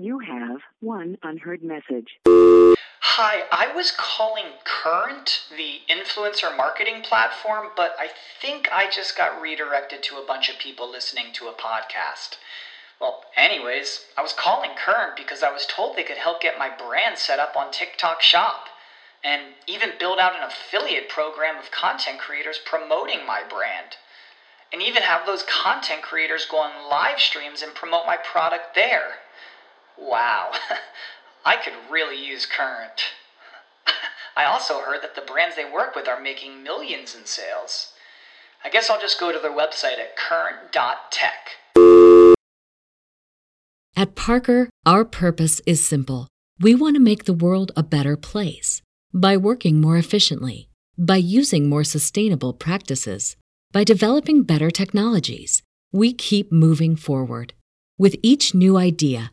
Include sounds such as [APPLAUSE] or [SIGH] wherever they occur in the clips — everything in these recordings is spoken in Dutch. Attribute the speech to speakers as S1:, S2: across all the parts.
S1: You have one unheard message.
S2: Hi, I was calling Current, the influencer marketing platform, but I think I just got redirected to a bunch of people listening to a podcast. Well, anyways, I was calling Current because I was told they could help get my brand set up on TikTok Shop and even build out an affiliate program of content creators promoting my brand. And even have those content creators go on live streams and promote my product there. Wow, [LAUGHS] I could really use Current. [LAUGHS] I also heard that the brands they work with are making millions in sales. I guess I'll just go to their website at current.tech.
S3: At Parker, our purpose is simple. We want to make the world a better place by working more efficiently, by using more sustainable practices, by developing better technologies. We keep moving forward. With each new idea,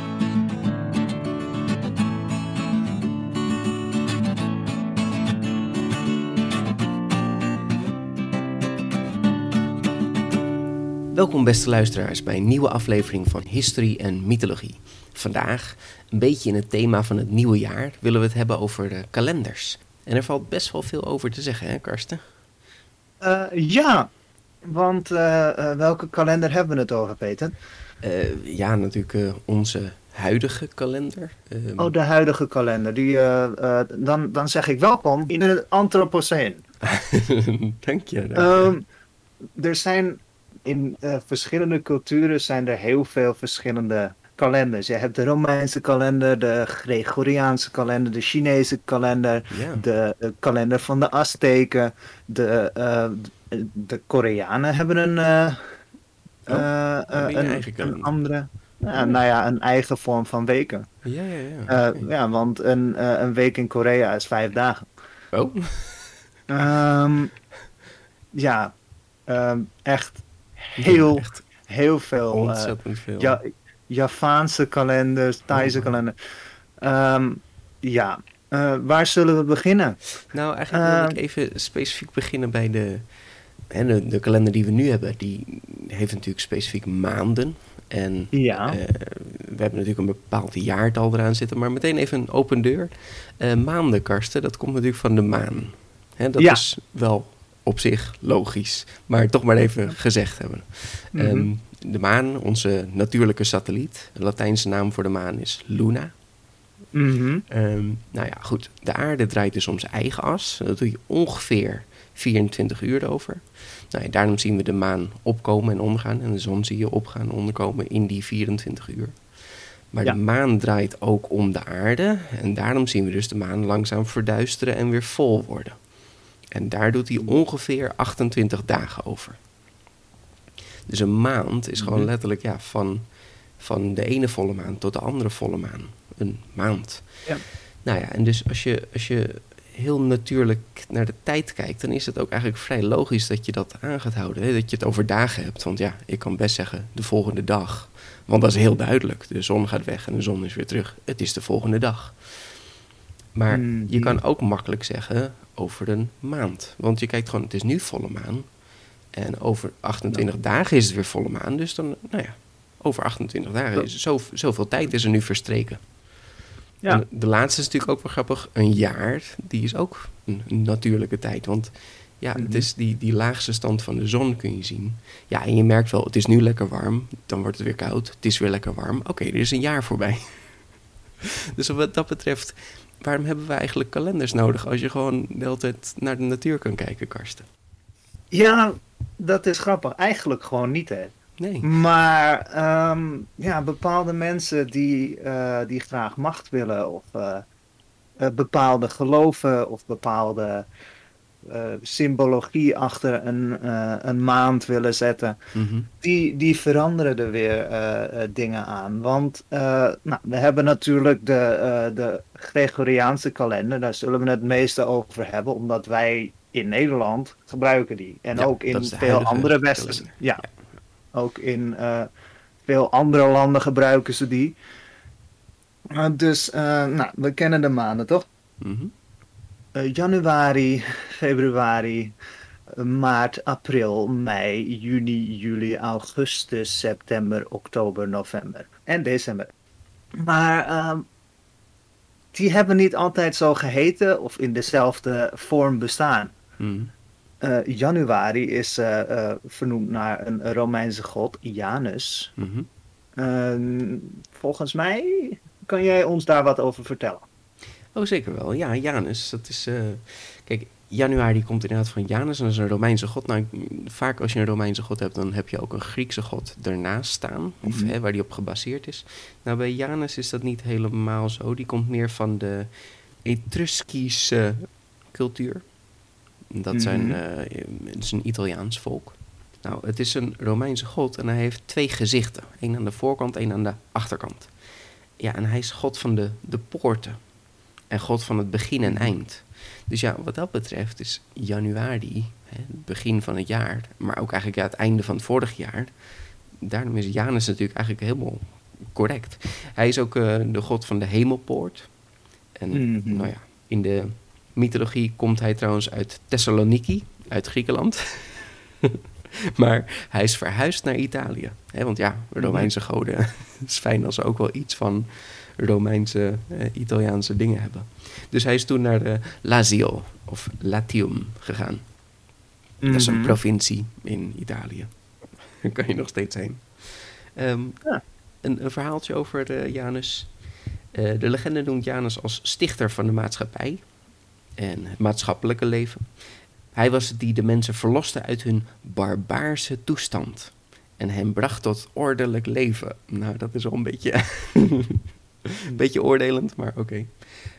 S4: Welkom beste luisteraars bij een nieuwe aflevering van History en Mythologie. Vandaag, een beetje in het thema van het nieuwe jaar, willen we het hebben over de kalenders. En er valt best wel veel over te zeggen, hè Karsten?
S5: Uh, ja, want uh, uh, welke kalender hebben we het over, Peter?
S4: ja, natuurlijk onze huidige kalender.
S5: Um... Oh, de huidige kalender. Die, dan, dan zeg ik welkom in het Anthropocene. [LAUGHS]
S4: Dank je.
S5: Um, er zijn in uh, verschillende culturen zijn er heel veel verschillende kalenders. Je hebt de Romeinse kalender, de Gregoriaanse kalender, de Chinese kalender, de kalender van de Azteken, de, uh, de Koreanen hebben een,
S4: Oh, hebben een,
S5: andere, ja, nou ja, een eigen vorm van weken.
S4: Ja, ja, ja.
S5: Ja, want een, een week in Korea is vijf dagen.
S4: Oh,
S5: Um, ja, um, echt heel, heel veel. uh,
S4: ontzettend veel.
S5: ja, Javaanse kalenders, Thaise
S4: Oh.
S5: kalender. Um, ja, uh, waar zullen we beginnen?
S4: Nou, eigenlijk wil ik
S5: Ehm.
S4: even specifiek beginnen bij de, hè, de, de kalender die we nu hebben. Die heeft natuurlijk specifiek maanden. En
S5: Ja.
S4: eh, we hebben natuurlijk een bepaald jaartal eraan zitten, maar meteen even een open deur. Eh maanden, Karsten, dat komt natuurlijk van de maan. Hè, dat
S5: Ja.
S4: is wel op zich logisch, maar toch maar even gezegd hebben.
S5: Mhm.
S4: Ehm, de maan, onze natuurlijke satelliet, de Latijnse naam voor de maan is Luna.
S5: Mhm.
S4: Ehm, nou ja, goed. De aarde draait dus om zijn eigen as. Dat doe je ongeveer 24 uur over. Nou ja, daarom zien we de maan opkomen en ondergaan. En de zon zie je opgaan en onderkomen in die 24 uur. Maar
S5: Ja.
S4: de maan draait ook om de aarde. En daarom zien we dus de maan langzaam verduisteren en weer vol worden. En daar doet hij ongeveer 28 dagen over. Dus een maand is gewoon
S5: Mhm.
S4: letterlijk ja, van, van de ene volle maan tot de andere volle maan. Een maand.
S5: Ja.
S4: Nou ja, en dus als je, als je heel natuurlijk naar de tijd kijkt, dan is het ook eigenlijk vrij logisch dat je dat aan gaat houden. Hè? Dat je het over dagen hebt. Want ja, ik kan best zeggen de volgende dag. Want dat is heel duidelijk. De zon gaat weg en de zon is weer terug. Het is de volgende dag. Maar
S5: Mhm.
S4: je kan ook makkelijk zeggen over een maand. Want je kijkt gewoon, het is nu volle maan. En over 28 dagen is het weer volle maan. Dus dan, nou ja, over 28 dagen is zo, zoveel tijd is er nu verstreken.
S5: Ja.
S4: En de laatste is natuurlijk ook wel grappig. Een jaar, die is ook een, een natuurlijke tijd. Want ja, het
S5: Mhm.
S4: is die, die laagste stand van de zon kun je zien. Ja, en je merkt wel, het is nu lekker warm. Dan wordt het weer koud. Het is weer lekker warm. Oké, er is een jaar voorbij. [LAUGHS] [LAUGHS] dus wat dat betreft, waarom hebben we eigenlijk kalenders nodig... als je gewoon de hele tijd naar de natuur kan kijken, Karsten?
S5: ja, dat is grappig. Eigenlijk gewoon niet, hè.
S4: Nee.
S5: Maar ehm, ja, bepaalde mensen die, eh, die graag macht willen of eh, eh, bepaalde geloven of bepaalde symbologie achter een, eh, een maand willen zetten,
S4: Mhm.
S5: die, die veranderen er weer eh, eh, dingen aan. Want eh, nou, we hebben natuurlijk de, eh, de Gregoriaanse kalender, daar zullen we het meeste over hebben, omdat wij in Nederland gebruiken die. En
S4: Ja,
S5: ook in veel andere westerse.
S4: kalender.
S5: Ja, ook in eh, veel andere landen gebruiken ze die. Uh, dus, uh, nou, we kennen de maanden toch?
S4: Mhm.
S5: Uh, januari, februari, maart, april, mei, juni, juli, augustus, september, oktober, november en december. Maar ehm, die hebben niet altijd zo geheten of in dezelfde vorm bestaan.
S4: Mhm.
S5: Uh, januari is uh, uh, vernoemd naar een Romeinse god, Janus.
S4: Mhm.
S5: Ehm, volgens mij kan jij ons daar wat over vertellen.
S4: Oh, zeker wel. Ja, Janus. Dat is. eh, kijk, januari komt inderdaad van Janus en dat is een Romeinse god. Nou, vaak als je een Romeinse god hebt, dan heb je ook een Griekse god ernaast staan. Of
S5: Mhm.
S4: hè, waar die op gebaseerd is. Nou, bij Janus is dat niet helemaal zo. Die komt meer van de Etruskische cultuur. Dat zijn,
S5: Mhm.
S4: eh, het is een Italiaans volk. Nou, het is een Romeinse god en hij heeft twee gezichten. Eén aan de voorkant, één aan de achterkant. Ja, en hij is god van de, de poorten. En god van het begin en eind. Dus ja, wat dat betreft is januari, hè, het begin van het jaar, maar ook eigenlijk ja, het einde van het vorig jaar. Daarom is Janus natuurlijk eigenlijk helemaal correct. Hij is ook eh, de god van de hemelpoort. En
S5: Mhm.
S4: nou ja, in de mythologie komt hij trouwens uit Thessaloniki, uit Griekenland. [LAUGHS] maar hij is verhuisd naar Italië. Hè, want ja, Romeinse goden. [LAUGHS] Is fijn als ze ook wel iets van Romeinse, eh, Italiaanse dingen hebben. Dus hij is toen naar de Lazio, of Latium, gegaan. Dat is een
S5: Mhm.
S4: provincie in Italië. [LAUGHS] Daar kan je nog steeds heen. Ehm,
S5: Ja.
S4: een, een verhaaltje over eh, Janus. Eh, de legende noemt Janus als stichter van de maatschappij en het maatschappelijke leven. Hij was het die de mensen verloste uit hun barbaarse toestand en hen bracht tot ordelijk leven. Nou, dat is wel een beetje, [LAUGHS] [LAUGHS] beetje oordelend, maar oké.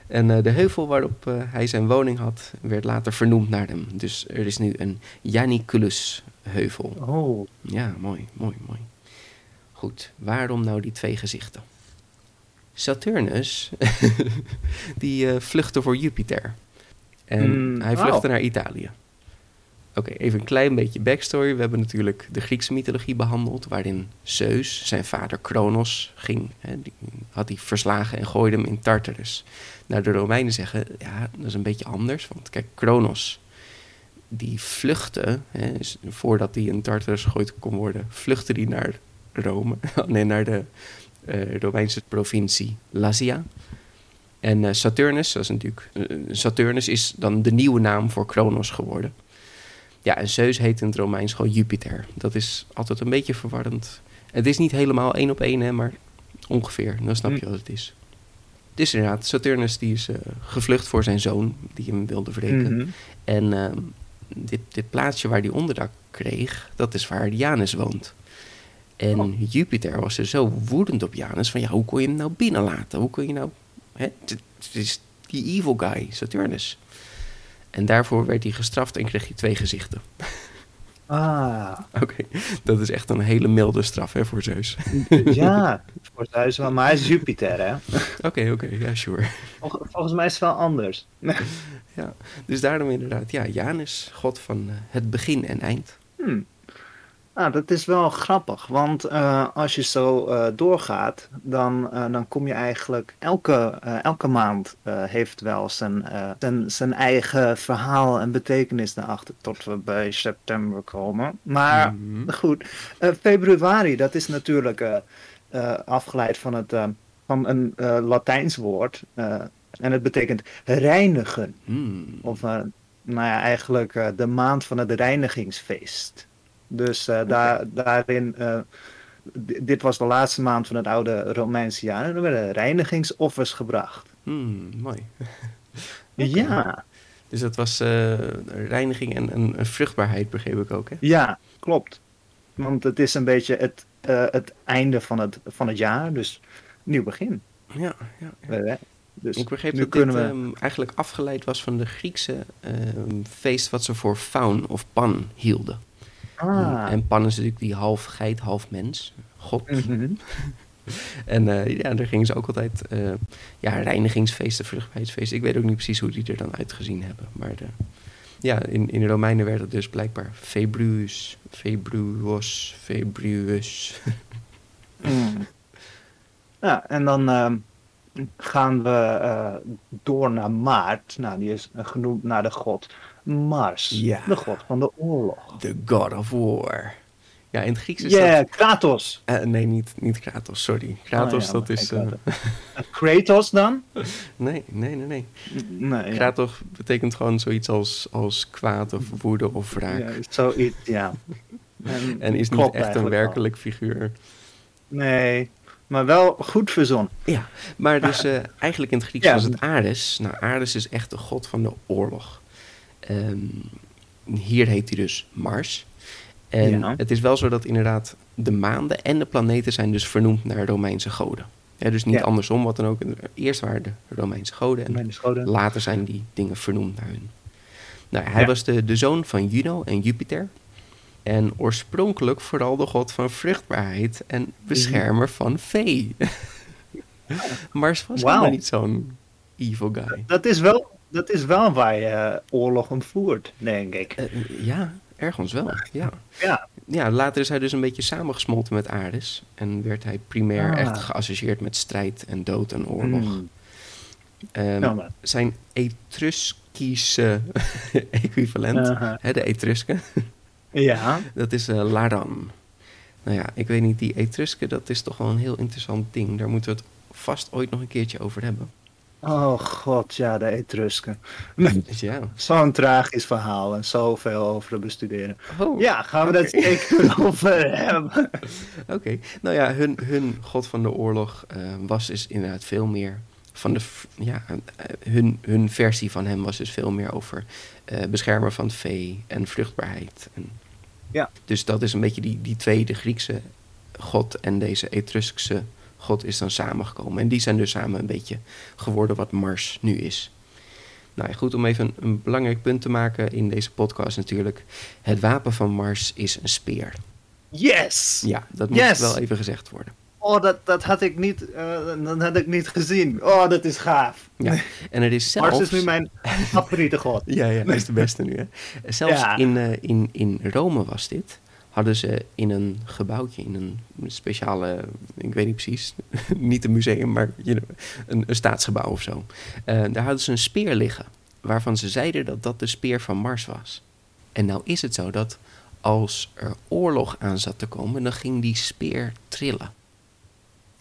S4: En eh, de heuvel waarop eh, hij zijn woning had, werd later vernoemd naar hem. Dus er is nu een Janiculus-heuvel.
S5: Oh,
S4: Ja, mooi, mooi, mooi. Goed, waarom nou die twee gezichten? Saturnus, [LAUGHS] die eh, vluchtte voor Jupiter. En
S5: Mm,
S4: hij vluchtte naar Italië. Oké, even een klein beetje backstory. We hebben natuurlijk de Griekse mythologie behandeld, waarin Zeus, zijn vader Kronos, ging. Hè, had hij verslagen en gooide hem in Tartarus. Nou, de Romeinen zeggen, ja, dat is een beetje anders. Want kijk, Kronos, die vluchtte, hè, voordat hij in Tartarus gegooid kon worden, vluchtte hij naar Rome. [LAUGHS] nee, naar de eh, Romeinse provincie Lazia. En eh, Saturnus, dat natuurlijk, eh, Saturnus is dan de nieuwe naam voor Kronos geworden. Ja, en Zeus heet in het Romeins gewoon Jupiter. Dat is altijd een beetje verwarrend. Het is niet helemaal één op één, hè, maar ongeveer. Dan snap je
S5: Hm.
S4: wat het is. Het is inderdaad, Saturnus die is eh, gevlucht voor zijn zoon, die hem wilde wreken.
S5: mhm.
S4: En ehm, dit, dit plaatsje waar hij onderdak kreeg, dat is waar Janus woont. En
S5: Oh.
S4: Jupiter was er zo woedend op Janus van ja, hoe kon je hem nou binnenlaten? Hoe kon je nou... Hè? Het is die evil guy, Saturnus. En daarvoor werd hij gestraft en kreeg hij twee gezichten.
S5: Ah, [LAUGHS]
S4: Oké, dat is echt een hele milde straf hè, voor Zeus. [LAUGHS]
S5: ja, voor wel, maar hij is Jupiter, hè? [LAUGHS]
S4: Oké, oké, ja, sure.
S5: Vol- volgens mij is het wel anders.
S4: Ja, dus daarom inderdaad, ja, Janus, god van eh, het begin en eind.
S5: Hmm. Nou, dat is wel grappig, want eh, als je zo eh, doorgaat, dan, eh, dan kom je eigenlijk elke, elke maand heeft wel zijn, zijn, zijn eigen verhaal en betekenis daarachter, tot we bij september komen. Maar
S4: Mhm.
S5: goed, februari, dat is natuurlijk afgeleid van, het, van een Latijns woord. en het betekent reinigen.
S4: Hmm.
S5: Of nou ja, eigenlijk de maand van het reinigingsfeest. Dus daar, daarin, d- dit was de laatste maand van het oude Romeinse jaar. En er werden reinigingsoffers gebracht.
S4: Hmm, mooi. [LAUGHS]
S5: Ja,
S4: Dus dat was eh, reiniging en een, een vruchtbaarheid, begreep ik ook, hè?
S5: ja, klopt. Want het is een beetje het, het einde van het, van het jaar, dus nieuw begin.
S4: Ja, ja. ja.
S5: Dus
S4: Ik begreep
S5: nu
S4: dat dit
S5: we...
S4: ehm, eigenlijk afgeleid was van de Griekse ehm, feest wat ze voor Faun of Pan hielden.
S5: Ah,
S4: En Pan is natuurlijk die half geit, half mens, god.
S5: mhm. [LAUGHS]
S4: En eh, ja, daar gingen ze ook altijd eh, ja, reinigingsfeesten, vruchtbaarheidsfeesten. Ik weet ook niet precies hoe die er dan uitgezien hebben. Maar de, ja, in, in de Romeinen werd het dus blijkbaar Februus, Februos, Februus. [LAUGHS]
S5: Mm. Ja, en dan ehm, gaan we eh, door naar Maart. Nou, die is eh, genoemd naar de god Mars.
S4: Ja.
S5: De god van de oorlog.
S4: The God of War. Ja, in het Grieks is
S5: Ja,
S4: dat...
S5: Kratos.
S4: eh, nee, niet, niet Kratos, sorry. Kratos,
S5: Oh ja,
S4: dat is... eh,
S5: Kratos. Eh, Kratos dan? [LAUGHS]
S4: nee, nee, nee, nee.
S5: Nee, ja.
S4: Kratos betekent gewoon zoiets als, als kwaad of woede of wraak.
S5: Ja, zoiets, ja. [LAUGHS]
S4: En is niet echt een werkelijk figuur.
S5: Nee, maar wel goed verzonnen.
S4: Ja, maar dus eigenlijk in het Grieks
S5: Ja.
S4: was het Ares. Nou, Ares is echt de god van de oorlog. Ehm, hier heet hij dus Mars. En
S5: Ja.
S4: het is wel zo dat inderdaad de maanden en de planeten zijn dus vernoemd naar Romeinse goden. Ja, dus niet
S5: Ja.
S4: andersom, wat dan ook. Eerst waren de Romeinse goden en
S5: scholen.
S4: later zijn die dingen vernoemd naar hun. Nou, hij was de, de zoon van Juno en Jupiter. En oorspronkelijk vooral de god van vruchtbaarheid en beschermer van vee. [LAUGHS] Mars was helemaal niet zo'n evil guy.
S5: Dat is wel, dat is wel waar je eh, oorlog om voert, denk ik.
S4: Eh, ja, ergens wel, ja.
S5: Ja,
S4: Ja, later is hij dus een beetje samengesmolten met Ares. En werd hij primair
S5: Ah.
S4: echt geassocieerd met strijd en dood en oorlog.
S5: Hmm.
S4: Ehm,
S5: Nou,
S4: zijn Etruskische [LAUGHS] equivalent, hè, de Etrusken, [LAUGHS]
S5: ja.
S4: dat is eh, Laran. Nou ja, ik weet niet, die Etrusken, dat is toch wel een heel interessant ding. Daar moeten we het vast ooit nog een keertje over hebben.
S5: Oh god, ja, de Etrusken.
S4: Ja.
S5: Zo'n tragisch verhaal en zoveel over te bestuderen.
S4: Oh,
S5: Ja, gaan we dat zeker [LAUGHS] over hebben.
S4: Oké, nou ja, hun, hun god van de oorlog eh, was dus inderdaad veel meer van de, ja, eh, hun, hun versie van hem was dus veel meer over eh, beschermen van vee en vruchtbaarheid. En
S5: Ja.
S4: Dus dat is een beetje die, die tweede Griekse god en deze Etruskse god is dan samengekomen. En die zijn dus samen een beetje geworden wat Mars nu is. Nou ja, goed om even een, een belangrijk punt te maken in deze podcast natuurlijk. Het wapen van Mars is een speer.
S5: Yes!
S4: Ja, dat moet
S5: Yes!
S4: wel even gezegd worden.
S5: Oh, dat, dat had ik niet, dat had ik niet gezien. Oh, dat is gaaf.
S4: Ja. En er [LAUGHS] is zelfs...
S5: Mars is nu mijn favoriete god. [LAUGHS]
S4: Ja, ja, hij is de beste nu. Hè. [LAUGHS] Zelfs
S5: Ja.
S4: in, eh, in, in Rome was dit. Hadden ze in een gebouwtje, in een speciale, ik weet niet precies, [LAUGHS] niet een museum, maar you know, een, een staatsgebouw of zo. Eh, daar hadden ze een speer liggen, waarvan ze zeiden dat dat de speer van Mars was. En nou is het zo dat als er oorlog aan zat te komen, dan ging die speer trillen.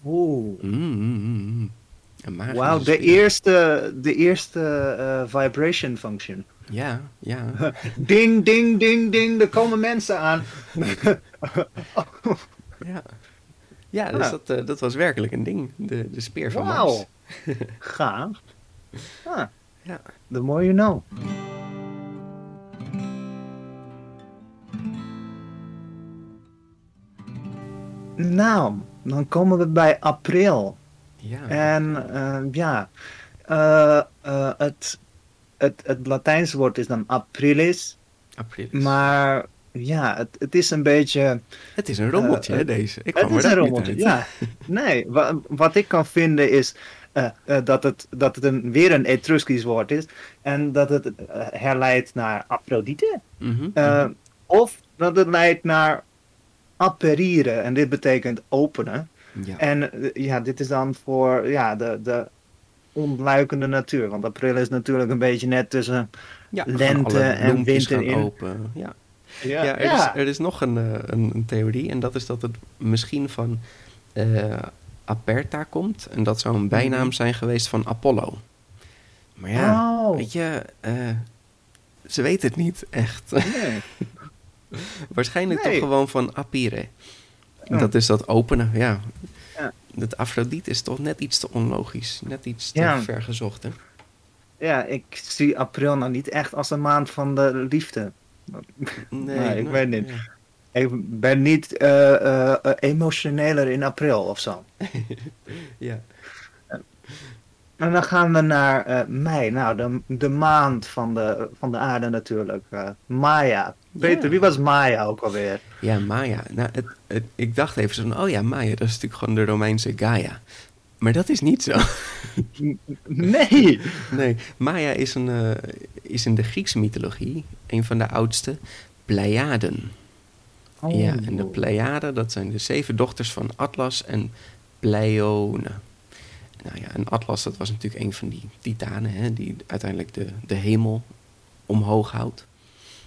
S5: Oeh.
S4: Mm, mm, mm, mm.
S5: Wauw, de eerste, de eerste eh, vibration function.
S4: Ja, ja. [LAUGHS]
S5: Ding, ding, ding, ding, er komen mensen aan. [LAUGHS]
S4: Ja, ja dus
S5: Ja.
S4: Dat, eh, dat was werkelijk een ding. De, de speer van
S5: Wauw.
S4: Mars. [LAUGHS]
S5: Gaaf. Ah,
S4: Ja.
S5: the more you know. Nou, dan komen we bij april.
S4: Ja.
S5: En eh, ja, eh, het, het, het Latijnse woord is dan aprilis.
S4: Aprilis.
S5: Maar ja, het, het is een beetje.
S4: het is een rommeltje,
S5: eh,
S4: hè, deze. Ik
S5: Het is een rommeltje, ja. [LAUGHS] Nee, wa- wat ik kan vinden is eh, eh, dat het, dat het een, weer een Etruskisch woord is. En dat het herleidt naar Aphrodite.
S4: Mhm, mhm.
S5: Of dat het leidt naar aperieren. En dit betekent openen.
S4: ja.
S5: En ja, dit is dan voor ja, de, de ontluikende natuur. Want april is natuurlijk een beetje net tussen.
S4: ja,
S5: lente en winter in.
S4: open. Ja,
S5: Ja,
S4: ja, er, Is, er is nog een, eh, een, een theorie. En dat is dat het misschien van eh, Aperta komt. En dat zou een bijnaam
S5: Mhm.
S4: zijn geweest van Apollo. Maar ja,
S5: Oh.
S4: weet je... eh, ze weten het niet echt.
S5: Nee. [LAUGHS]
S4: Waarschijnlijk
S5: Nee.
S4: toch gewoon van apire.
S5: Ja.
S4: Dat is dat openen, ja. Het Afrodite is toch net iets te onlogisch. Net iets te
S5: Ja.
S4: ver gezocht, hè?
S5: Ja, ik zie april nou niet echt als een maand van de liefde. Nee, ik weet niet.
S4: ja.
S5: Ik ben niet eh, emotioneler in april of zo. [LAUGHS]
S4: Ja.
S5: En dan gaan we naar mei. Nou, de, de maand van de, van de aarde natuurlijk. Maya. Peter,
S4: Ja.
S5: wie was Maya ook alweer?
S4: Ja, Maya. Nou, het, het- ik dacht even zo van, oh ja, Maya, dat is natuurlijk gewoon de Romeinse Gaia. Maar dat is niet zo. [LAUGHS]
S5: Nee!
S4: Nee, Maya is, een, eh, is in de Griekse mythologie een van de oudste Pleiaden. Ja, en de
S5: Oh.
S4: Pleiaden, dat zijn de zeven dochters van Atlas en Pleione. Nou ja, en Atlas, dat was natuurlijk een van die titanen, hè, die uiteindelijk de, de hemel omhoog houdt.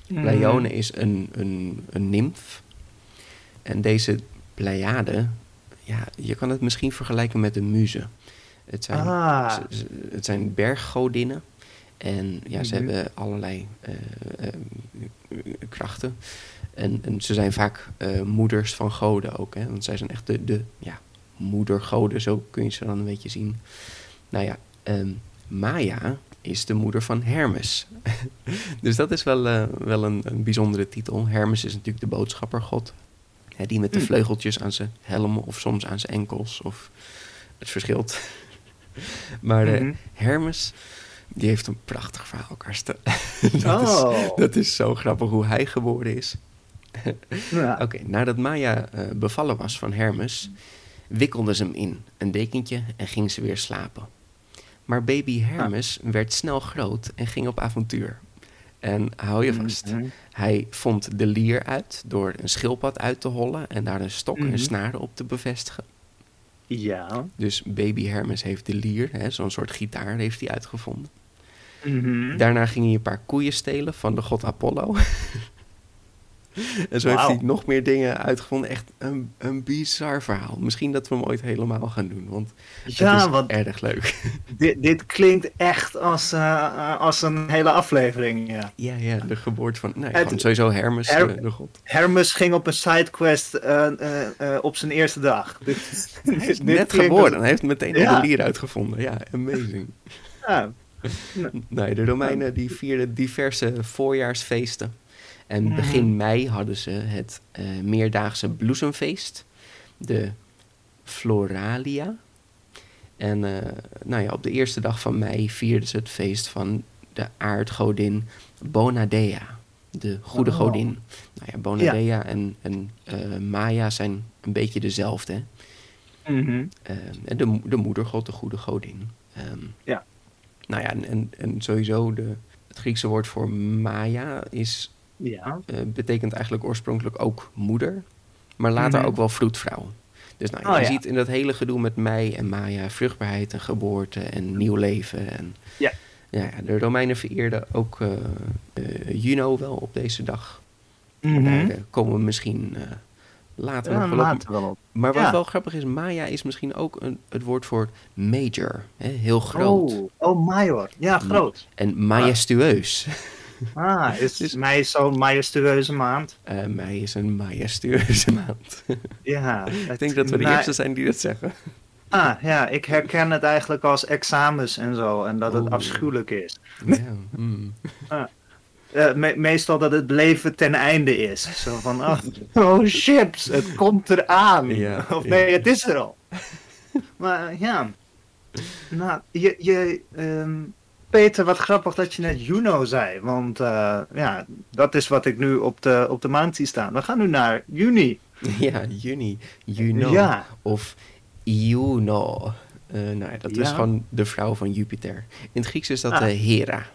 S4: Pleione is een, een, een nimf. En deze Pleiade, ja, je kan het misschien vergelijken met een muze. Het zijn,
S5: Ah.
S4: ze- het zijn berggodinnen. En ja, ze
S5: Mhm.
S4: hebben allerlei eh, eh, krachten. En, en ze zijn vaak eh, moeders van goden ook. Hè? Want zij zijn echt de, de ja, moedergoden, zo kun je ze dan een beetje zien. Nou ja, ehm, Maya is de moeder van Hermes. [LAUGHS] dus dat is wel, eh, wel een, een bijzondere titel. Hermes is natuurlijk de boodschappergod. Hè, die met de
S5: Hm.
S4: vleugeltjes aan zijn helm of soms aan zijn enkels. Of het verschilt. [LAUGHS] maar eh,
S5: Mhm.
S4: Hermes, die heeft een prachtig verhaal, Karsten. [LAUGHS] dat, is,
S5: Oh.
S4: dat is zo grappig hoe hij geboren is.
S5: Ja.
S4: Oké, nadat Maya eh, bevallen was van Hermes, wikkelde ze hem in een dekentje en ging ze weer slapen. Maar baby Hermes werd snel groot en ging op avontuur. En hou je vast,
S5: Mhm.
S4: hij vond de lier uit door een schildpad uit te hollen en daar een stok
S5: Mhm.
S4: en snaren op te bevestigen.
S5: Ja.
S4: Dus baby Hermes heeft de lier, zo'n soort gitaar, heeft hij uitgevonden.
S5: Mhm.
S4: Daarna ging hij een paar koeien stelen van de god Apollo. [LAUGHS] [LAUGHS] en zo heeft hij nog meer dingen uitgevonden. Echt een, een bizar verhaal. Misschien dat we hem ooit helemaal gaan doen, want het
S5: Ja,
S4: is
S5: want
S4: erg leuk. [LAUGHS]
S5: dit, dit klinkt echt als, eh, als een hele aflevering. Ja.
S4: ja, ja, de geboorte van... Nee,
S5: Het-
S4: sowieso Hermes,
S5: Her-
S4: de, de god.
S5: Hermes ging op een sidequest eh, eh, eh, op zijn eerste dag. [LAUGHS] Dit, dit,
S4: Hij is net geboren.
S5: als-
S4: Hij heeft meteen
S5: Ja.
S4: de lier uitgevonden. Ja, amazing.
S5: ja.
S4: Nee, de Romeinen die vierden diverse voorjaarsfeesten. En
S5: Mhm.
S4: begin mei hadden ze het eh, meerdaagse bloesemfeest, de Floralia. En eh, nou ja, op de eerste dag van mei vierden ze het feest van de aardgodin Bonadea, de goede
S5: Oh.
S4: godin. Nou ja, Bonadea en, en eh, Maya zijn een beetje dezelfde. hè.
S5: Mhm.
S4: De, de moedergod, de goede godin. Ehm,
S5: Ja.
S4: Nou ja, en, en, en sowieso de, het Griekse woord voor Maya is,
S5: ja.
S4: eh, betekent eigenlijk oorspronkelijk ook moeder, maar later
S5: Mhm.
S4: ook wel vroedvrouw. Dus nou,
S5: Oh,
S4: je
S5: ja.
S4: ziet in dat hele gedoe met mei en Maya vruchtbaarheid en geboorte en nieuw leven. En,
S5: Ja.
S4: Ja, de Romeinen vereerden ook eh, eh, Juno wel op deze dag.
S5: Mhm.
S4: Daar eh, komen we misschien later
S5: Ja,
S4: nog wel op.
S5: later wel op.
S4: Maar wat
S5: Ja.
S4: wel grappig is, Maya is misschien ook een, het woord voor major. Hè? Heel groot.
S5: Oh, oh, major. Ja, groot.
S4: En majestueus. [LAUGHS]
S5: Ah, [LAUGHS] is
S4: Dus-
S5: mei is zo'n majestueuze maand?
S4: Eh mei is een majestueuze maand. [LAUGHS]
S5: Ja.
S4: Ik denk dat we de eerste zijn die dat zeggen.
S5: Ah, ja, ik herken het eigenlijk als examens en zo. En dat het
S4: Oh.
S5: afschuwelijk is.
S4: Ja, [LAUGHS] mm.
S5: Eh, me- meestal dat het leven ten einde is. Zo van, oh, oh chips, het komt eraan.
S4: Ja,
S5: of
S4: ja.
S5: nee, het is er al. maar ja. Nou, je, je, ehm, Peter, wat grappig dat je net Juno zei. Want eh, ja, dat is wat ik nu op de, op de maand zie staan. We gaan nu naar juni. [LAUGHS]
S4: ja, juni. Juno.
S5: Ja.
S4: Of Juno. Nou ja, dat is gewoon de vrouw van Jupiter. In het Grieks is dat
S5: Ah.
S4: eh, Hera.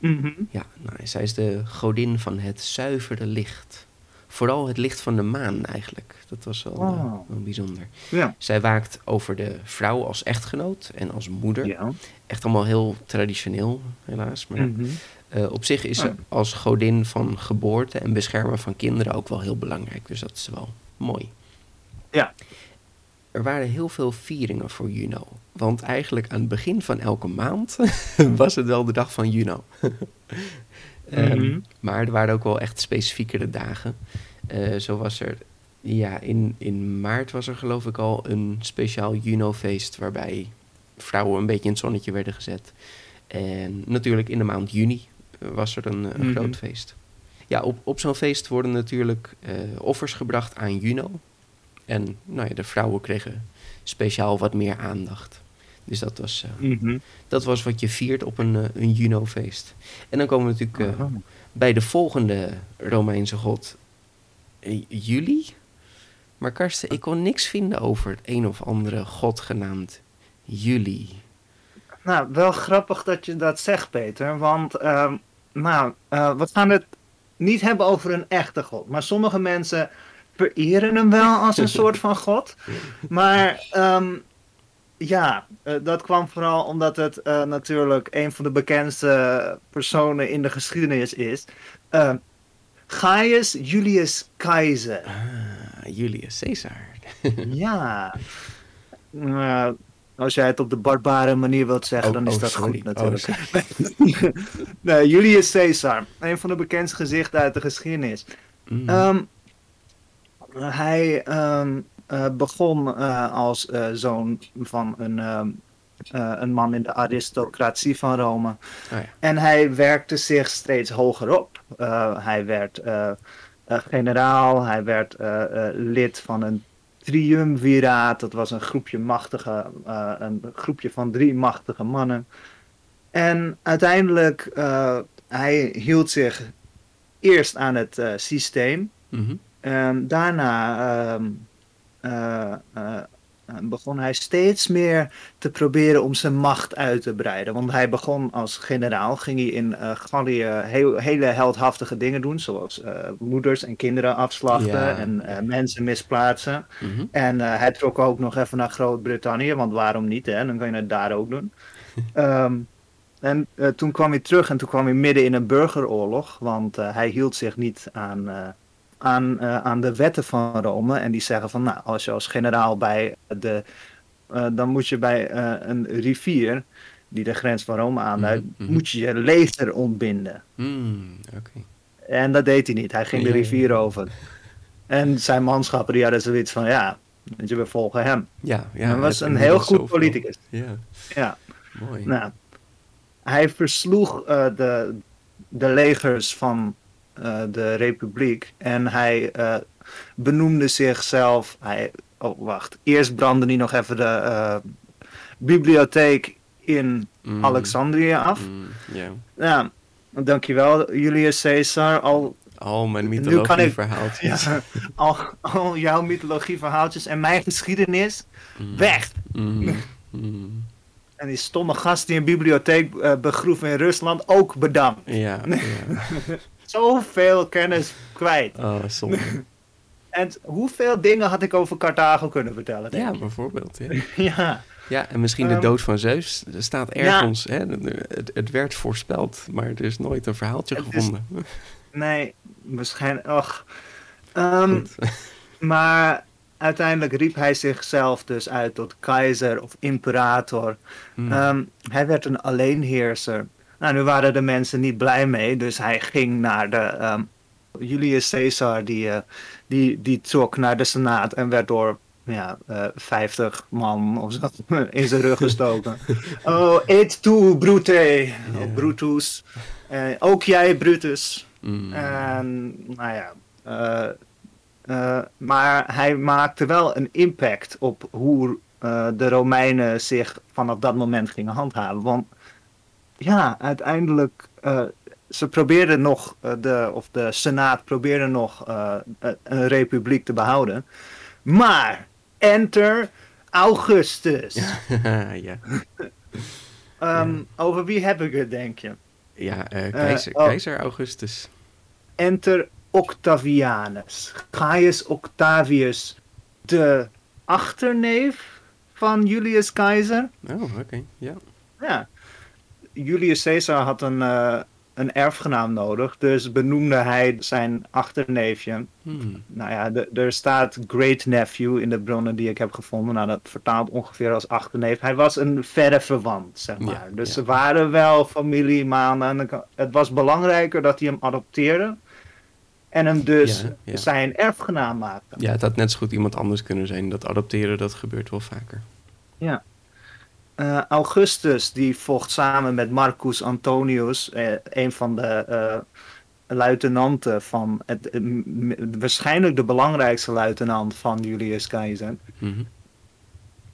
S5: Mhm.
S4: Ja, nou, zij is de godin van het zuivere licht. Vooral het licht van de maan eigenlijk. Dat was wel, eh,
S5: Oh.
S4: wel bijzonder.
S5: Ja.
S4: Zij waakt over de vrouw als echtgenoot en als moeder.
S5: Ja.
S4: Echt allemaal heel traditioneel, helaas. Maar
S5: Mhm.
S4: eh, op zich is ze als godin van geboorte en beschermer van kinderen ook wel heel belangrijk. Dus dat is wel mooi.
S5: Ja.
S4: Er waren heel veel vieringen voor Juno. Want eigenlijk aan het begin van elke maand [LAUGHS] was het wel de dag van Juno. [LAUGHS] Ehm,
S5: Mhm.
S4: maar er waren ook wel echt specifiekere dagen. Eh, zo was er, ja, in, in maart was er geloof ik al een speciaal Juno-feest waarbij vrouwen een beetje in het zonnetje werden gezet. En natuurlijk in de maand juni eh, was er een, een
S5: Mhm.
S4: groot feest. Ja, op, op zo'n feest worden natuurlijk eh, offers gebracht aan Juno. En nou ja, de vrouwen kregen speciaal wat meer aandacht. Dus dat was, eh,
S5: Mhm.
S4: dat was wat je viert op een, eh, een Juno-feest. En dan komen we natuurlijk eh,
S5: Oh.
S4: bij de volgende Romeinse god, Juli. Maar Karsten, ik kon niks vinden over een of andere god genaamd Juli.
S5: Nou, wel grappig dat je dat zegt, Peter. Want, ehm, nou, eh, we gaan het niet hebben over een echte God. Maar sommige mensen vereren hem wel als een [LAUGHS] soort van God. Maar ehm, ja, eh, dat kwam vooral omdat het eh, natuurlijk een van de bekendste personen in de geschiedenis is. Uh, Gaius Julius Keizer.
S4: Ah, Julius Caesar. [LAUGHS]
S5: ja. Nou, als jij het op de barbare manier wilt zeggen,
S4: Oh,
S5: dan is
S4: oh,
S5: dat
S4: sorry.
S5: goed natuurlijk.
S4: Oh, [LAUGHS]
S5: nee, Julius Caesar, een van de bekendste gezichten uit de geschiedenis.
S4: Mm.
S5: Ehm, hij ehm, eh, begon eh, als eh, zoon van een, ehm, eh, een man in de aristocratie van Rome.
S4: Oh ja.
S5: En hij werkte zich steeds hoger op. Eh, hij werd eh, eh, generaal, hij werd eh, eh, lid van een triumviraat. Dat was een groepje machtige, eh, een groepje van drie machtige mannen. En uiteindelijk, eh hij hield zich eerst aan het eh, systeem.
S4: Mhm.
S5: En daarna ehm, eh, eh, begon hij steeds meer te proberen om zijn macht uit te breiden. Want hij begon als generaal, ging hij in eh Gallië heel, hele heldhaftige dingen doen, zoals eh, moeders en kinderen afslachten
S4: Ja.
S5: en eh, mensen misplaatsen.
S4: Mhm.
S5: En eh, hij trok ook nog even naar Groot-Brittannië, want waarom niet, hè? dan kan je het daar ook doen. [LAUGHS] Ehm, en eh, toen kwam hij terug en toen kwam hij midden in een burgeroorlog, want eh, hij hield zich niet aan, eh, aan, eh, aan de wetten van Rome. En die zeggen van, nou, als je als generaal bij de, eh, dan moet je bij eh, een rivier, die de grens van Rome aanduidt,
S4: Mhm, mhm.
S5: moet je je leger ontbinden.
S4: Mm, Oké.
S5: En dat deed hij niet. Hij ging de rivier over. En zijn manschappen die hadden zoiets van, ja, je, we volgen hem.
S4: Ja, ja.
S5: hij was een heel goed
S4: zoveel.
S5: politicus.
S4: Ja,
S5: Ja,
S4: mooi.
S5: nou, hij versloeg de, de legers van de republiek en hij eh, benoemde zichzelf. Hij, oh, wacht. Eerst brandde hij nog even de eh, bibliotheek in
S4: Mm,
S5: Alexandrië af.
S4: mm, ja.
S5: Ja, dankjewel Julius Caesar. Al
S4: Al mijn
S5: Nu kan
S4: mythologie
S5: ik-
S4: verhaaltjes. [LAUGHS]
S5: Ja, al, al jouw mythologieverhaaltjes en mijn geschiedenis
S4: Mm,
S5: weg.
S4: mm. [LAUGHS]
S5: En die stomme gast die een bibliotheek eh, begroef in Rusland ook bedankt.
S4: Ja, ja. [LAUGHS]
S5: Zoveel kennis kwijt.
S4: Oh, zonde. [LAUGHS]
S5: En hoeveel dingen had ik over Carthago kunnen vertellen?
S4: Ja, bijvoorbeeld. Ja. [LAUGHS]
S5: ja.
S4: ja, en misschien de
S5: Ehm,
S4: dood van Zeus. Er staat ergens, hè, het, het werd voorspeld, maar er is nooit een verhaaltje
S5: Het is-
S4: gevonden. [LAUGHS]
S5: Nee, waarschijnlijk. Och. Ehm, maar uiteindelijk riep hij zichzelf dus uit tot keizer of imperator.
S4: Mm.
S5: Ehm, hij werd een alleenheerser. Nou, nu waren de mensen niet blij mee, dus hij ging naar de. ehm, Julius Caesar, die, eh, die, die trok naar de Senaat en werd door ja, eh 50 man of zo [LAUGHS] in zijn rug gestoken. [LAUGHS] oh, eet toe, Brute. Oh, Brutus. Eh, ook jij, Brutus.
S4: Mm.
S5: En, nou ja. eh, eh, maar hij maakte wel een impact op hoe eh, de Romeinen zich vanaf dat moment gingen handhaven. Want ja, uiteindelijk. eh, ze probeerden nog, eh, de, of de Senaat probeerde nog eh, een republiek te behouden. Maar, enter Augustus. [LAUGHS]
S4: ja, [LAUGHS]
S5: Ehm, Over wie heb ik het, denk je?
S4: ja keizer,
S5: oh.
S4: keizer Augustus.
S5: Enter Octavianus. Gaius Octavius, de achterneef van Julius Keizer.
S4: Oh, oké. Ja.
S5: Ja. Julius Caesar had een, eh, een erfgenaam nodig, dus benoemde hij zijn achterneefje.
S4: Hmm.
S5: Nou ja, er staat great nephew in de bronnen die ik heb gevonden. Nou, dat vertaalt ongeveer als achterneef. Hij was een verre verwant, zeg
S4: Ja,
S5: maar. dus
S4: ja.
S5: ze waren wel familie, kant- het was belangrijker dat hij hem adopteerde. En hem dus
S4: Ja, ja.
S5: zijn erfgenaam maakte.
S4: Ja, het had net zo goed iemand anders kunnen zijn. Dat adopteren, dat gebeurt wel vaker.
S5: Eh, Augustus die vocht samen met Marcus Antonius, eh, een van de eh, luitenanten van het, waarschijnlijk de belangrijkste luitenant van Julius Keizer.
S4: Mhm.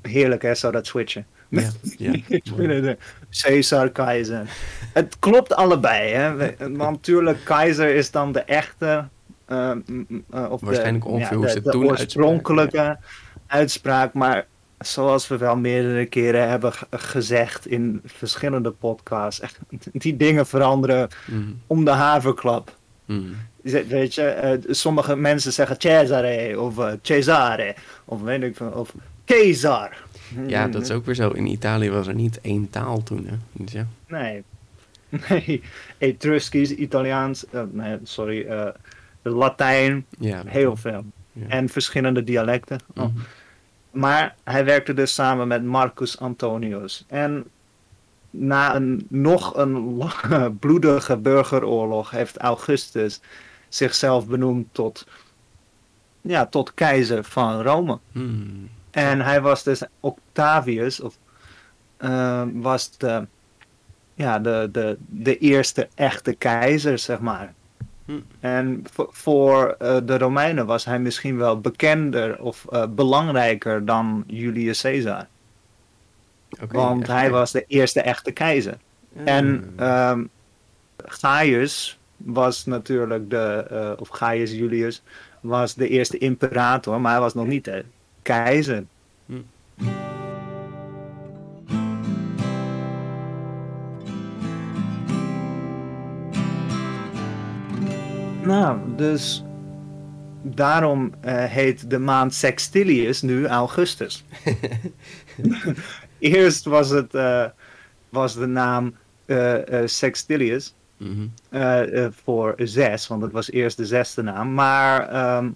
S5: Heerlijk hè, zo dat switchen.
S4: Ja, ja. [LAUGHS]
S5: Caesar Keizer. Het klopt allebei, hè? Want natuurlijk, Keizer is dan de echte. of
S4: Waarschijnlijk
S5: de,
S4: ongeveer
S5: ja, de, oorspronkelijke uitspraak. Maar zoals we wel meerdere keren hebben ge- gezegd in verschillende podcasts, echt, die dingen veranderen
S4: Mhm.
S5: om de haverklap.
S4: Mhm.
S5: weet je, eh, sommige mensen zeggen Cesare of eh, Cesare of weet ik veel, of Caesar.
S4: Ja, dat is ook weer zo. In Italië was er niet één taal toen, hè. Dus ja.
S5: Nee. [LAUGHS] Nee. Etruskisch, Italiaans, eh, nee, sorry, Latijn,
S4: ja
S5: heel veel.
S4: Ja.
S5: En verschillende dialecten. Oh.
S4: Mhm.
S5: Maar hij werkte dus samen met Marcus Antonius. En na een, nog een lange, [LAUGHS] bloedige burgeroorlog heeft Augustus zichzelf benoemd tot, ja, tot keizer van Rome.
S4: Hmm.
S5: En hij was dus Octavius, of eh, was de, ja, de, de, de eerste echte keizer, zeg maar.
S4: Hm.
S5: En voor, eh, de Romeinen was hij misschien wel bekender of eh, belangrijker dan Julius Caesar. Want hij was de eerste echte keizer. En ehm Gaius was natuurlijk de, eh, of Gaius Julius, was de eerste imperator, maar hij was nog niet de keizer.
S4: Hm.
S5: Nou, dus daarom eh, heet de maand Sextilius nu Augustus. [LAUGHS] Eerst was, het, eh, was de naam eh, Sextilius
S4: Mhm.
S5: voor zes, want het was eerst de zesde naam. Maar ehm,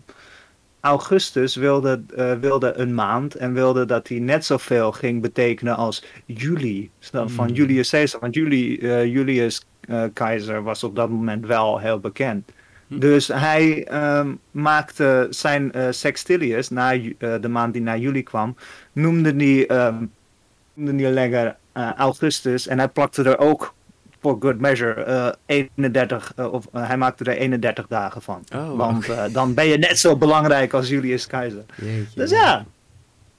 S5: Augustus wilde, wilde een maand en wilde dat hij net zoveel ging betekenen als juli. Van
S4: Hmm.
S5: Julius Caesar. Want juli, Julius keizer was op dat moment wel heel bekend. Dus hij ehm, maakte zijn eh, Sextilius, na, eh, de maand die na juli kwam, noemde hij, ehm, noemde lekker eh, Augustus. En hij plakte er ook, for good measure, eh 31, eh, of hij maakte er 31 dagen van.
S4: Oh,
S5: Want dan ben je net zo belangrijk als Julius Keizer.
S4: Jeetje.
S5: Dus ja,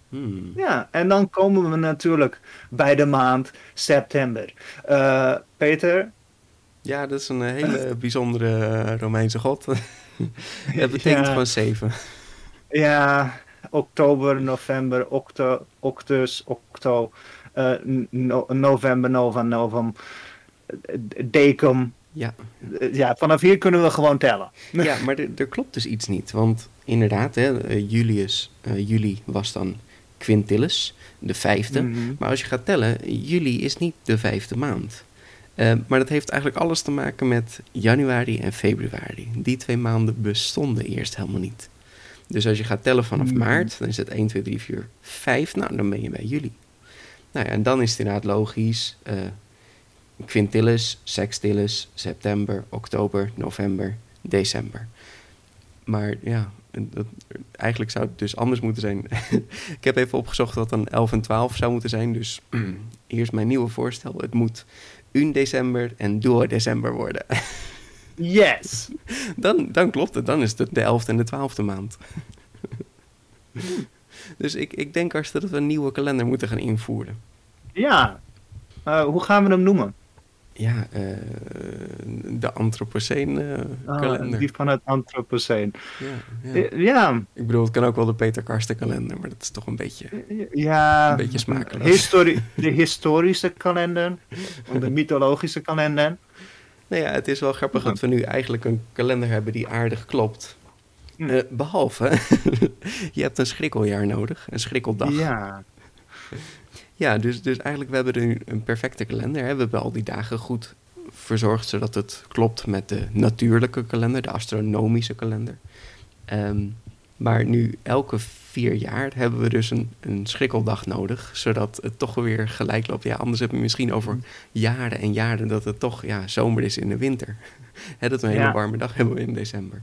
S4: Hmm.
S5: ja, en dan komen we natuurlijk bij de maand september. Peter,
S4: Ja, dat is een [LAUGHS] hele bijzondere eh, Romeinse god. [LAUGHS] Het betekent
S5: Ja.
S4: gewoon zeven.
S5: ja, oktober, november, octo, octus, octo, eh, no- november, nova, novum, decum.
S4: Ja.
S5: Eh, Ja, vanaf hier kunnen we gewoon tellen.
S4: ja, maar er, klopt dus iets niet. Want inderdaad, hè, Julius, juli was dan Quintillus, de vijfde.
S5: Mhm.
S4: Maar als je gaat tellen, juli is niet de vijfde maand. Eh, maar dat heeft eigenlijk alles te maken met januari en februari. Die twee maanden bestonden eerst helemaal niet. Dus als je gaat tellen vanaf
S5: Hmm.
S4: maart, dan is het 1, 2, 3, 4, 5. Nou, dan ben je bij juli. Nou ja, en dan is het inderdaad logisch. eh Quintillus, Sextillus, september, oktober, november, december. Maar ja, dat, eigenlijk zou het dus anders moeten zijn. [LAUGHS] Ik heb even opgezocht wat dan 11 en 12 zou moeten zijn. Dus [CLEARS THROAT] eerst mijn nieuwe voorstel. Het moet 1 december en door december worden.
S5: Yes! [LAUGHS]
S4: Dan, dan klopt het. Dan is het de 11e en de 12e maand. [LAUGHS] Dus ik, ik denk als dat we een nieuwe kalender moeten gaan invoeren.
S5: Ja. Eh, hoe gaan we hem noemen?
S4: Ja, eh, de Anthropocene eh,
S5: Ah,
S4: kalender.
S5: die van het Anthropoceen.
S4: Ja, ja.
S5: Eh, Ja,
S4: Ik bedoel, het kan ook wel de Peter Karsten kalender, maar dat is toch een beetje...
S5: ja.
S4: Een beetje smakeloos.
S5: Histori de [LAUGHS] historische kalender. Of de mythologische kalender.
S4: Nou ja, het is wel grappig dat we nu eigenlijk een kalender hebben die aardig klopt.
S5: Hm.
S4: Eh, behalve, [LAUGHS] je hebt een schrikkeljaar nodig, een schrikkeldag.
S5: Ja.
S4: Ja, dus, dus eigenlijk we hebben nu een perfecte kalender. Hè. We hebben al die dagen goed verzorgd, zodat het klopt met de natuurlijke kalender, de astronomische kalender. Ehm, maar nu elke vier jaar hebben we dus een, een schrikkeldag nodig, zodat het toch weer gelijk loopt. Ja, anders heb je misschien over jaren en jaren dat het toch ja, zomer is in de winter. [LAUGHS] Dat we een hele
S5: Ja.
S4: warme dag hebben in december.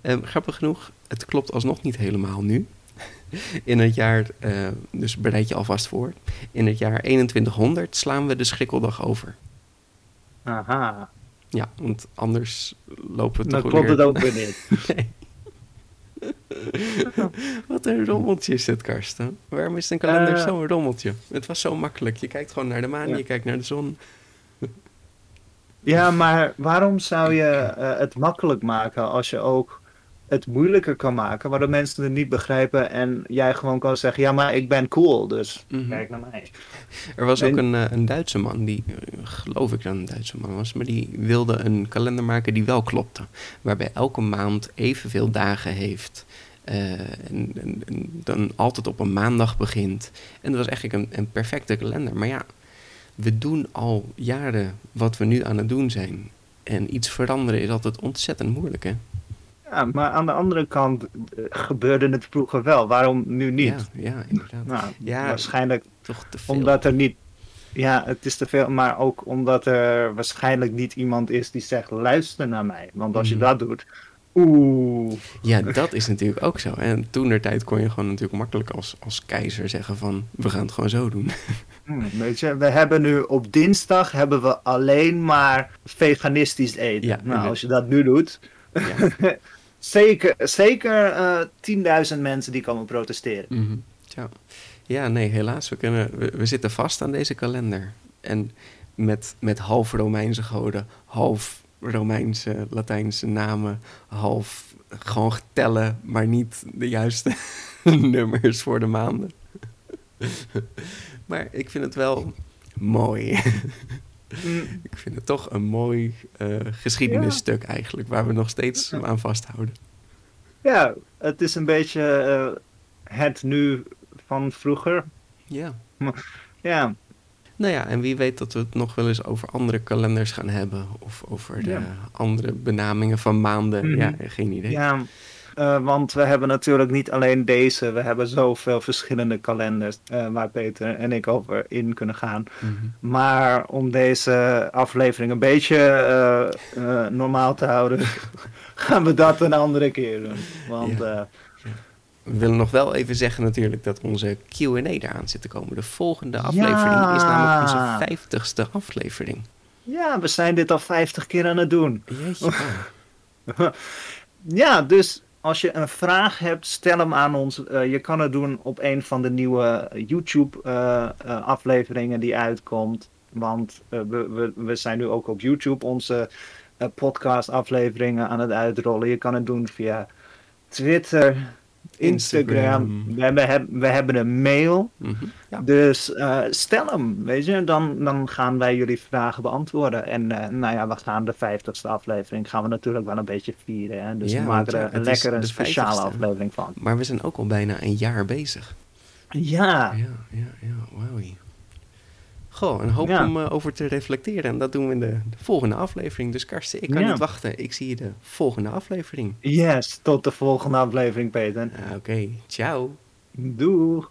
S4: Ehm, grappig genoeg, het klopt alsnog niet helemaal nu. [LAUGHS] In het jaar, eh, dus bereid je alvast voor. In het jaar 2100 slaan we de schrikkeldag over.
S5: Aha.
S4: Ja, want anders lopen we
S5: Dan
S4: toch
S5: klopt
S4: weer...
S5: het ook weer niet. [LAUGHS]
S4: Nee. Wat een rommeltje is dit, Karsten. Waarom is een kalender
S5: Eh.
S4: zo'n rommeltje? Het was zo makkelijk. Je kijkt gewoon naar de maan,
S5: Ja.
S4: je kijkt naar de zon.
S5: Ja, maar waarom zou je eh, het makkelijk maken als je ook het moeilijker kan maken, waardoor mensen het niet begrijpen en jij gewoon kan zeggen, ja, maar ik ben cool, dus
S4: Mhm.
S5: kijk naar mij.
S4: Er was
S5: En-
S4: ook een, eh, een Duitse man, die geloof ik dat een Duitse man was, maar die wilde een kalender maken die wel klopte. Waarbij elke maand evenveel dagen heeft. eh, en, en- en dan altijd op een maandag begint. En dat was eigenlijk een, een perfecte kalender. Maar ja, we doen al jaren wat we nu aan het doen zijn. En iets veranderen is altijd ontzettend moeilijk, hè?
S5: Ja, maar aan de andere kant eh, gebeurde het vroeger wel, waarom nu niet?
S4: Ja, ja inderdaad.
S5: Nou,
S4: Ja,
S5: waarschijnlijk
S4: Toch te veel.
S5: omdat er niet, ja, het is te veel, maar ook omdat er waarschijnlijk niet iemand is die zegt, luister naar mij. Want als je
S4: Mhm.
S5: dat doet, oeh,
S4: Ja, dat is natuurlijk ook zo. En toen der tijd kon je gewoon natuurlijk makkelijk als, als keizer zeggen van... we gaan het gewoon zo doen. [LAUGHS]
S5: Hmm, weet je, we hebben nu op dinsdag hebben we alleen maar veganistisch eten.
S4: Ja,
S5: nou, als je dat nu doet,
S4: Ja. [LAUGHS]
S5: zeker, zeker eh 10.000 mensen die komen protesteren.
S4: Tja. Ja, nee, helaas. We, kunnen, we, we zitten vast aan deze kalender. En met, met half Romeinse goden, half Romeinse, Latijnse namen, half gewoon getellen, maar niet de juiste [LAUGHS] nummers voor de maanden. [LAUGHS] maar ik vind het wel mooi. [LAUGHS]
S5: Mm,
S4: ik vind het toch een mooi eh, geschiedenisstuk eigenlijk, waar we nog steeds aan vasthouden.
S5: Ja, het is een beetje eh, het nu van vroeger.
S4: Ja.
S5: Ja,
S4: Nou ja, en wie weet dat we het nog wel eens over andere kalenders gaan hebben. Of over de
S5: Ja.
S4: andere benamingen van maanden. Ja, geen idee.
S5: ja eh, want we hebben natuurlijk niet alleen deze, we hebben zoveel verschillende kalenders eh, waar Peter en ik over in kunnen gaan.
S4: Mhm.
S5: Maar om deze aflevering een beetje eh, normaal te houden, [LAUGHS] gaan we dat een andere keer doen. Want
S4: Ja. We willen nog wel even zeggen natuurlijk dat onze Q&A eraan zit te komen. De volgende aflevering is namelijk onze vijftigste aflevering.
S5: ja, we zijn dit al 50 keer aan het doen.
S4: Jeetje. [LAUGHS]
S5: Ja, dus als je een vraag hebt, stel hem aan ons. Eh, je kan het doen op een van de nieuwe YouTube-afleveringen die uitkomt. Want eh, we, we, we zijn nu ook op YouTube onze eh, podcast-afleveringen aan het uitrollen. Je kan het doen via Twitter, Instagram.
S4: Instagram.
S5: We, hebben, heb- we hebben een mail.
S4: Mhm. Ja.
S5: Dus eh, stel hem, weet je, dan, dan gaan wij jullie vragen beantwoorden. En eh, nou ja, we gaan de vijftigste aflevering, gaan we natuurlijk wel een beetje vieren. Hè? Dus
S4: Ja,
S5: we maken er een
S4: het is
S5: lekker een
S4: de
S5: speciale
S4: 50ste.
S5: aflevering van.
S4: Maar we zijn ook al bijna een jaar bezig.
S5: Ja,
S4: Ja, ja, ja, wauwie. Goh, een hoop
S5: Ja.
S4: om eh, over te reflecteren. En dat doen we in de, de volgende aflevering. Dus Karsten, ik kan
S5: Ja.
S4: niet wachten. Ik zie je de volgende aflevering.
S5: yes, tot de volgende aflevering Peter.
S4: Ah, Oké, ciao.
S5: Doeg!